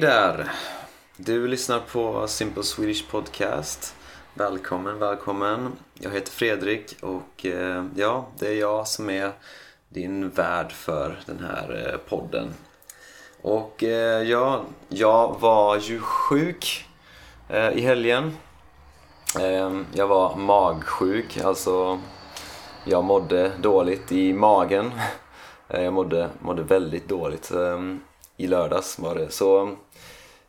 där! Du lyssnar på Simple Swedish Podcast. Välkommen, välkommen. Jag heter Fredrik och eh, ja, det är jag som är din värd för den här eh, podden. Och eh, ja, jag var ju sjuk i helgen. Ehm, jag var magsjuk, alltså jag mådde dåligt i magen. Jag mådde, mådde väldigt dåligt ehm, i lördags var det. Så,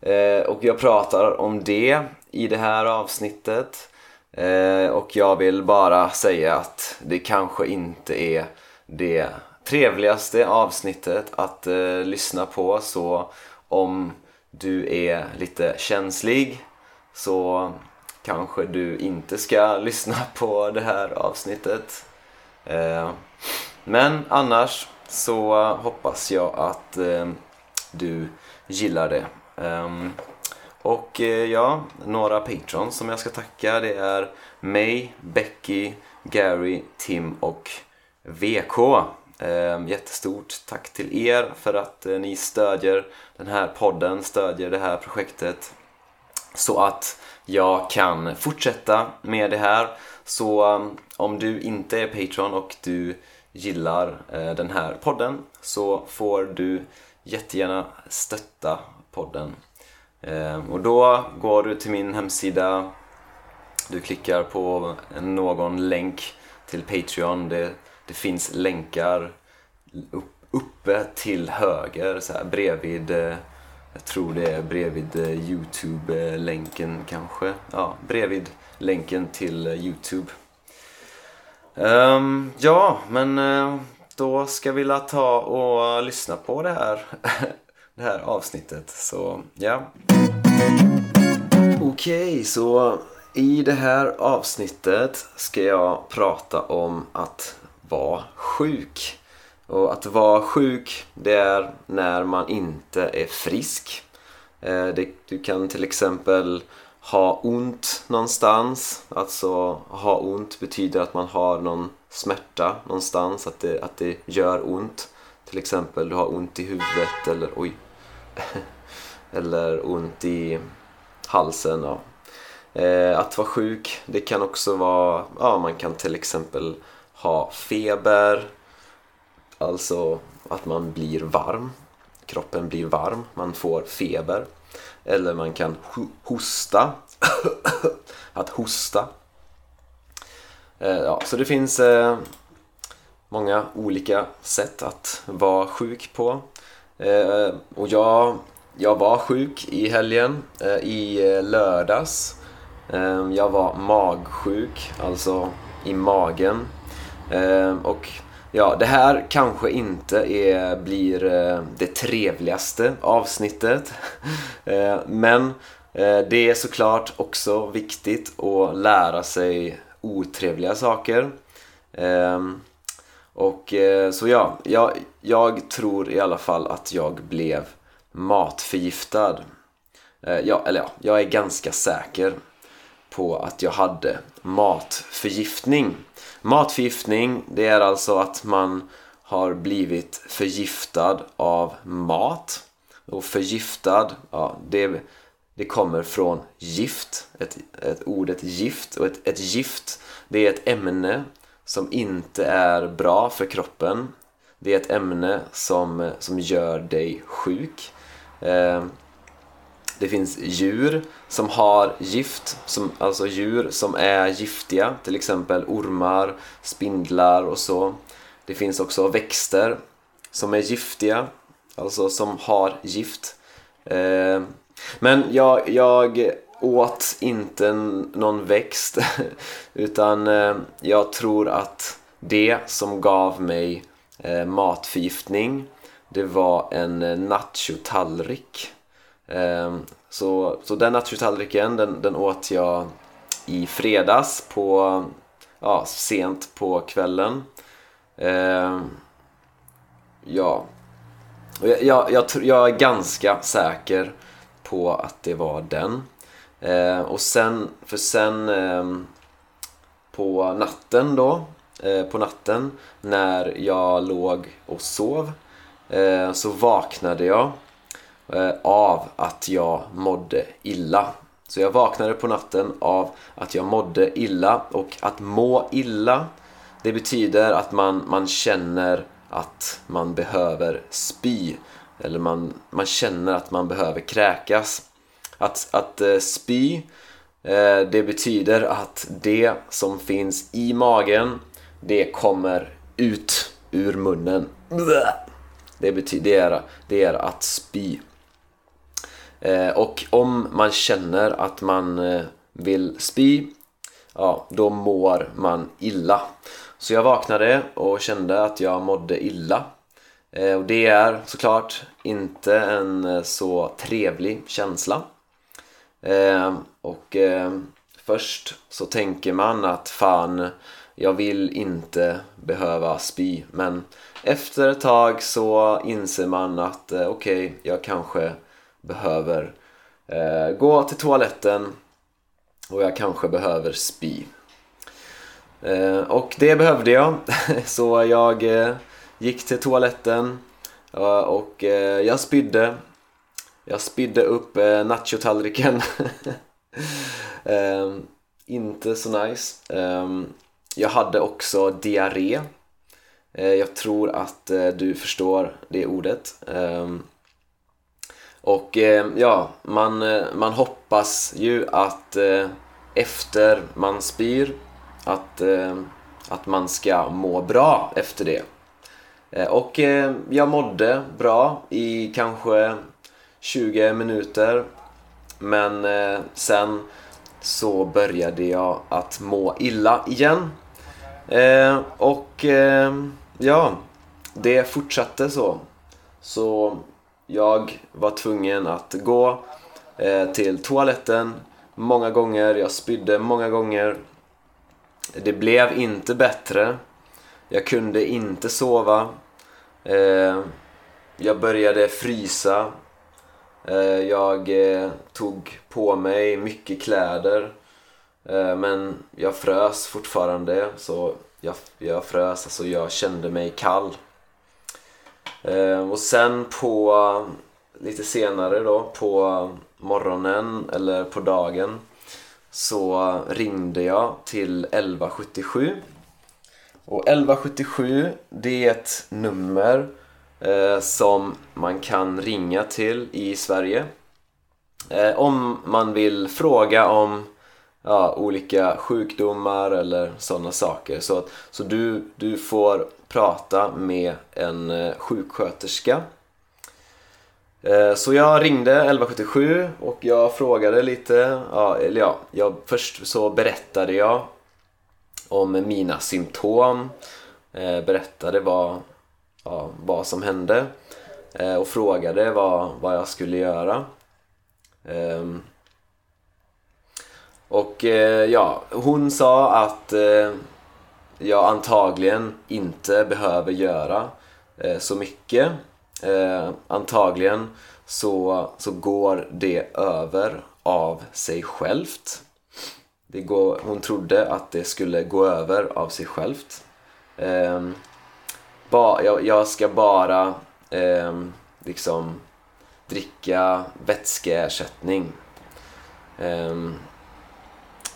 eh, och jag pratar om det i det här avsnittet. Eh, och jag vill bara säga att det kanske inte är det trevligaste avsnittet att eh, lyssna på. Så om du är lite känslig så kanske du inte ska lyssna på det här avsnittet. Eh, men annars så hoppas jag att eh, du gillar det. Um, och eh, ja, några patrons som jag ska tacka det är May, Becky, Gary, Tim och VK. Um, ehm, jättestort tack till er för att uh, ni stödjer den här podden, stödjer det här projektet så att jag kan fortsätta med det här. Så um, om du inte är Patreon och du gillar uh, den här podden så får du jättegärna stötta podden. Ehm, och då går du till min hemsida, du klickar på någon länk till Patreon. Det, det finns länkar upp, uppe till höger, så här, bredvid eh, jag tror det är bredvid eh, Youtube-länken kanske. Ja, bredvid länken till eh, Youtube. Um, ja, men uh, då ska vi ta och lyssna på det här, det här avsnittet. Så ja. Okej, okay, så i det här avsnittet ska jag prata om att vara sjuk. Och att vara sjuk, det är när man inte är frisk. Eh, du kan till exempel ha ont någonstans. Alltså ha ont betyder att man har någon smärta någonstans, att det, att det gör ont. Till exempel du har ont i huvudet eller oj. eller ont i halsen. Ja. Eh, att vara sjuk, det kan också vara, ja man kan till exempel ha feber. Alltså att man blir varm. Kroppen blir varm, man får feber. Eller man kan hosta. att hosta. Eh, ja, så det finns eh, många olika sätt att vara sjuk på. Eh, och jag, jag var sjuk i helgen, eh, i eh, lördags. Eh, jag var magsjuk, alltså i magen. Och ja, det här kanske inte är, blir det trevligaste avsnittet. Men det är såklart också viktigt att lära sig otrevliga saker. Ehm, och eh, så ja, jag, jag tror i alla fall att jag blev matförgiftad. Eh, ja, eller ja, jag är ganska säker på att jag hade matförgiftning. Matförgiftning, det är alltså att man har blivit förgiftad av mat. Och förgiftad, ja, det det kommer från gift, ett, ett ordet gift. Och ett, ett gift, det är ett ämne som inte är bra för kroppen. Det är ett ämne som, som gör dig sjuk. Eh, det finns djur som har gift, som, alltså djur som är giftiga, till exempel ormar, spindlar och så. Det finns också växter som är giftiga, alltså som har gift. Eh, men jag, jag åt inte någon växt utan eh, jag tror att det som gav mig eh, matförgiftning det var en eh, nachotallrik. Ehm, så, så den nachotallriken den, den åt jag i fredags på ja, sent på kvällen. Ehm, ja, jag, jag, jag, jag är ganska säker på att det var den. Eh, och sen, för sen eh, på natten då, eh, på natten när jag låg och sov eh, så vaknade jag eh, av att jag mådde illa. Så jag vaknade på natten av att jag mådde illa och att må illa det betyder att man, man känner att man behöver spy eller man, man känner att man behöver kräkas. Att, att eh, spy eh, det betyder att det som finns i magen det kommer ut ur munnen. Det, betyder, det, är, det är att spy. Eh, och om man känner att man eh, vill spy ja, då mår man illa. Så jag vaknade och kände att jag mådde illa. Eh, och det är såklart inte en eh, så trevlig känsla. Eh, och först så tänker man att fan, jag vill inte behöva spy. Men efter ett tag så inser man att okej, okay, jag kanske behöver gå till toaletten och jag kanske behöver spy. Och det behövde jag, så jag gick till toaletten och eh, jag spydde. Jag spydde upp eh, nachotallriken. Ehm, inte så nice. Ehm, jag hade också diarré. Eh, jag tror att du förstår det ordet. Ehm, och ja, man, man hoppas ju att efter man spyr att, att man ska må bra efter det. Eh, och eh, jag mådde bra i kanske 20 minuter men eh, sen så började jag att må illa igen. och ja, det fortsatte så. Så jag var tvungen att gå till toaletten många gånger, jag spydde många gånger det blev inte bättre. Jag kunde inte sova. Eh, jag började frysa. Eh, jag eh, tog på mig mycket kläder. men jag frös fortfarande. Så jag, jag frös, alltså jag kände mig kall. och sen på lite senare då på morgonen eller på dagen så ringde jag till 1177 och 1177 det är ett nummer eh, som man kan ringa till i Sverige. Eh, om man vill fråga om ja, olika sjukdomar eller sådana saker. Så, så du, du får prata med en eh, sjuksköterska. Eh, så jag ringde 1177 och jag frågade lite, ja, eller ja, jag, först så berättade jag om mina symptom, eh, berättade vad, ja, vad som hände eh, och frågade vad, vad jag skulle göra. Ehm, och eh, ja, hon sa att jag antagligen inte behöver göra så mycket antagligen så, så går det över av sig självt. Det går, hon trodde att det skulle gå över av sig självt. Eh, ba, jag, jag, ska bara eh, liksom dricka vätskeersättning. Eh,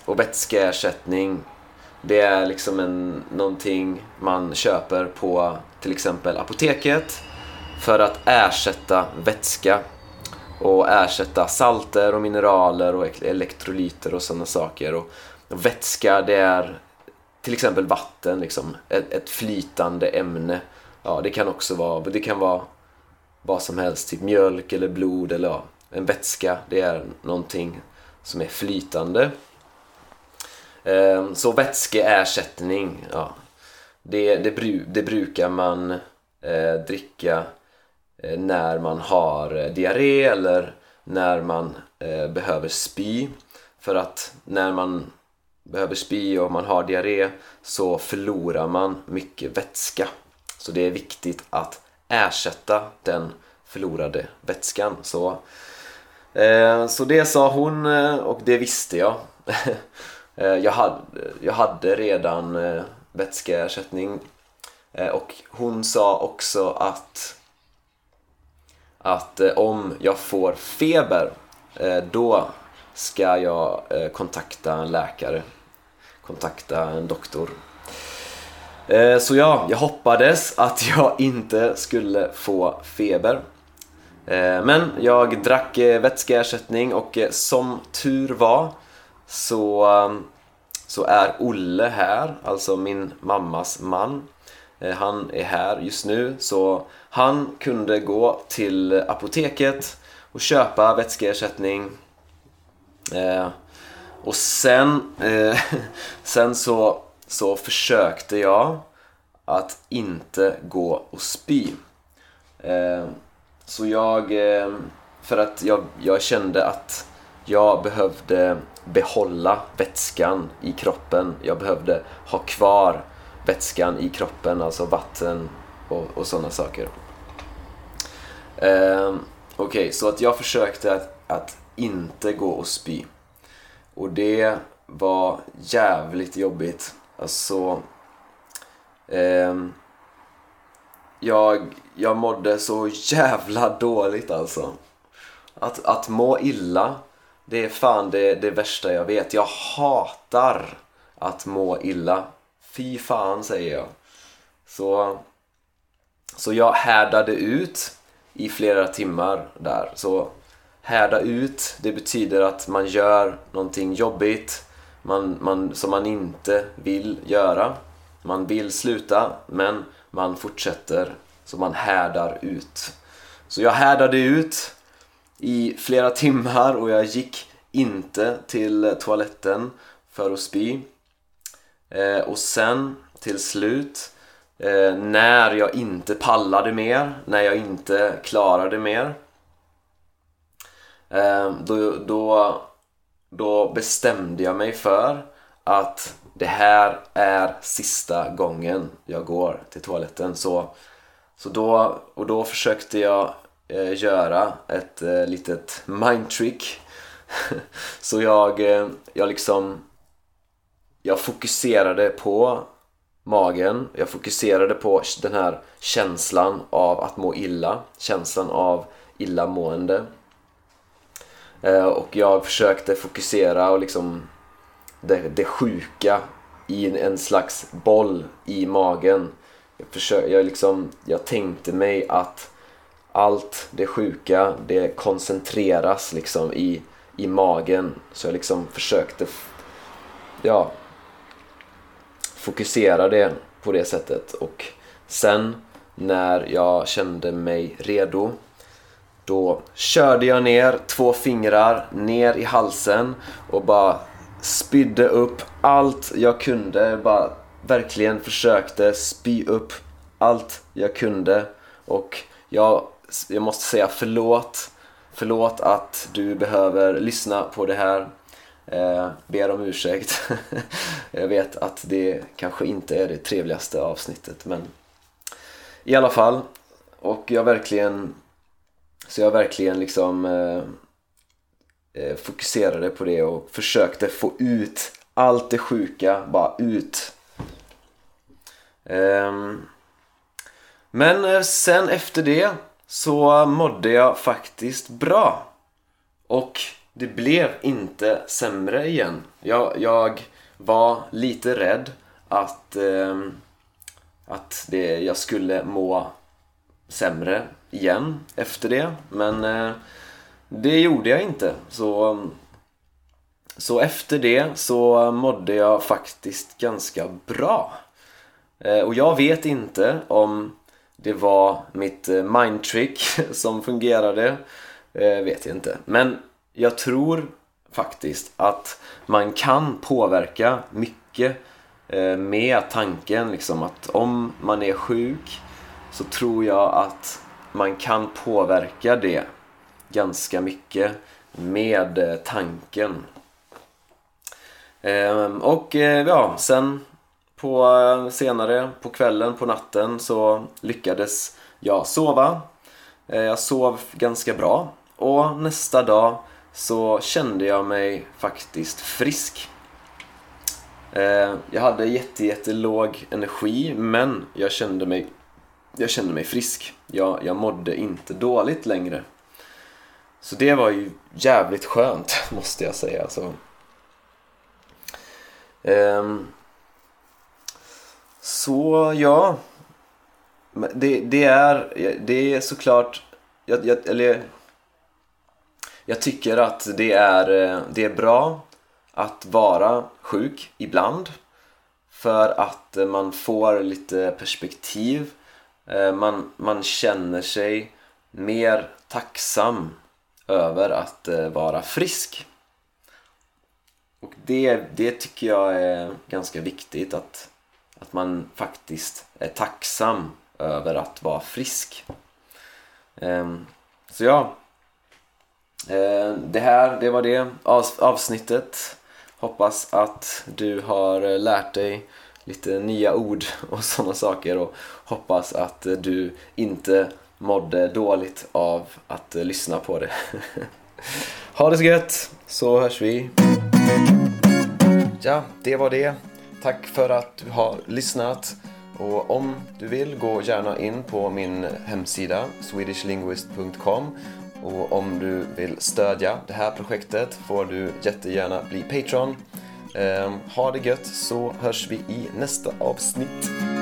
och vätskeersättning det är liksom en, någonting man köper på till exempel apoteket för att ersätta vätska och ersätta salter och mineraler och elektrolyter och sådana saker. Och vätska det är till exempel vatten, liksom, ett, ett flytande ämne. Ja, det kan också vara, det kan vara vad som helst, typ mjölk eller blod eller ja, en vätska, det är någonting som är flytande. Ehm, så vätskeersättning, ja, det, det, det brukar man eh, dricka Eh, när man har eh, diarré eller när man eh, behöver spy. För att när man behöver spy och man har diarré så förlorar man mycket vätska. Så det är viktigt att ersätta den förlorade vätskan. Så, eh, så det sa hon och det visste jag. jag, hade, jag hade redan eh, vätskeersättning och hon sa också att att eh, om jag får feber eh, då ska jag eh, kontakta en läkare, kontakta en doktor. Eh, så ja, jag hoppades att jag inte skulle få feber. Eh, men jag drack eh, vätskeersättning och eh, som tur var så, eh, så är Olle här, alltså min mammas man. Eh, han är här just nu så han kunde gå till apoteket och köpa vätskeersättning eh, och sen, eh, sen så så försökte jag att inte gå och spy. Eh, så jag, eh, för att jag, jag kände att jag behövde behålla vätskan i kroppen. Jag behövde ha kvar vätskan i kroppen, alltså vatten och, och sådana saker. Eh, Okej, okay, så att jag försökte att, att inte gå och spy. Och det var jävligt jobbigt. Alltså... Eh, jag, jag mådde så jävla dåligt alltså. Att, att må illa, det är fan det, det värsta jag vet. Jag hatar att må illa. Fy fan säger jag. Så, så jag härdade ut i flera timmar där. Så härda ut, det betyder att man gör någonting jobbigt man, man, som man inte vill göra. Man vill sluta, men man fortsätter. Så man härdar ut. Så jag härdade ut i flera timmar och jag gick inte till toaletten för att spy. Eh, och sen till slut, eh, när jag inte pallade mer, när jag inte klarade mer, eh, då, då då bestämde jag mig för att det här är sista gången jag går till toaletten. Så, så då, och då försökte jag eh, göra ett eh, litet mindtrick. så jag, eh, jag liksom jag fokuserade på magen, jag fokuserade på den här känslan av att må illa, känslan av illamående. Eh, och jag försökte fokusera och liksom det, det sjuka i en slags boll i magen. Jag, försökte, jag, liksom, jag tänkte mig att allt det sjuka, det koncentreras liksom i, i magen. Så jag liksom försökte ja, fokusera det på det sättet. Och sen när jag kände mig redo då körde jag ner två fingrar ner i halsen och bara spydde upp allt jag kunde. Bara verkligen försökte spy upp allt jag kunde. Och jag, jag måste säga förlåt. Förlåt att du behöver lyssna på det här. Eh, ber om ursäkt. jag vet att det kanske inte är det trevligaste avsnittet men i alla fall. Och jag verkligen så jag verkligen liksom eh, eh fokuserade på det och försökte få ut allt det sjuka, bara ut. Ehm, eh, men sen efter det så mådde jag faktiskt bra. Och det blev inte sämre igen. Jag, jag var lite rädd att, eh, att det, jag skulle må sämre igen efter det. Men eh, det gjorde jag inte. Så, så efter det så mådde jag faktiskt ganska bra. Eh, och jag vet inte om det var mitt eh, mindtrick som fungerade. Eh, vet jag inte. Men jag tror faktiskt att man kan påverka mycket eh, med tanken liksom att om man är sjuk så tror jag att man kan påverka det ganska mycket med eh, tanken. Ehm, och eh, ja, sen på senare på kvällen, på natten så lyckades jag sova. Jag sov ganska bra och nästa dag så kände jag mig faktiskt frisk. Eh, jag hade jätte, jättelåg energi men jag kände mig jag kände mig frisk. Jag, jag mådde inte dåligt längre. Så det var ju jävligt skönt, måste jag säga. Så, så ja, det, det, är, det är såklart, jag, jag, eller jag tycker att det är, eh, det är bra att vara sjuk ibland för att eh, man får lite perspektiv. Eh, man, man känner sig mer tacksam över att vara frisk. Och det, det tycker jag är ganska viktigt att, att man faktiskt är tacksam över att vara frisk. Ehm, så ja. Eh, det här, det var det avsnittet Hoppas att du har eh, lärt dig lite nya ord och sådana saker och hoppas att eh, du inte mådde dåligt av att lyssna på det. ha det så gött, så hörs vi. Ja, det var det. Tack för att du har lyssnat. Och om du vill, gå gärna in på min hemsida swedishlinguist.com och om du vill stödja det här projektet får du jättegärna bli Patreon. Ehm, ha det gött så hörs vi i nästa avsnitt.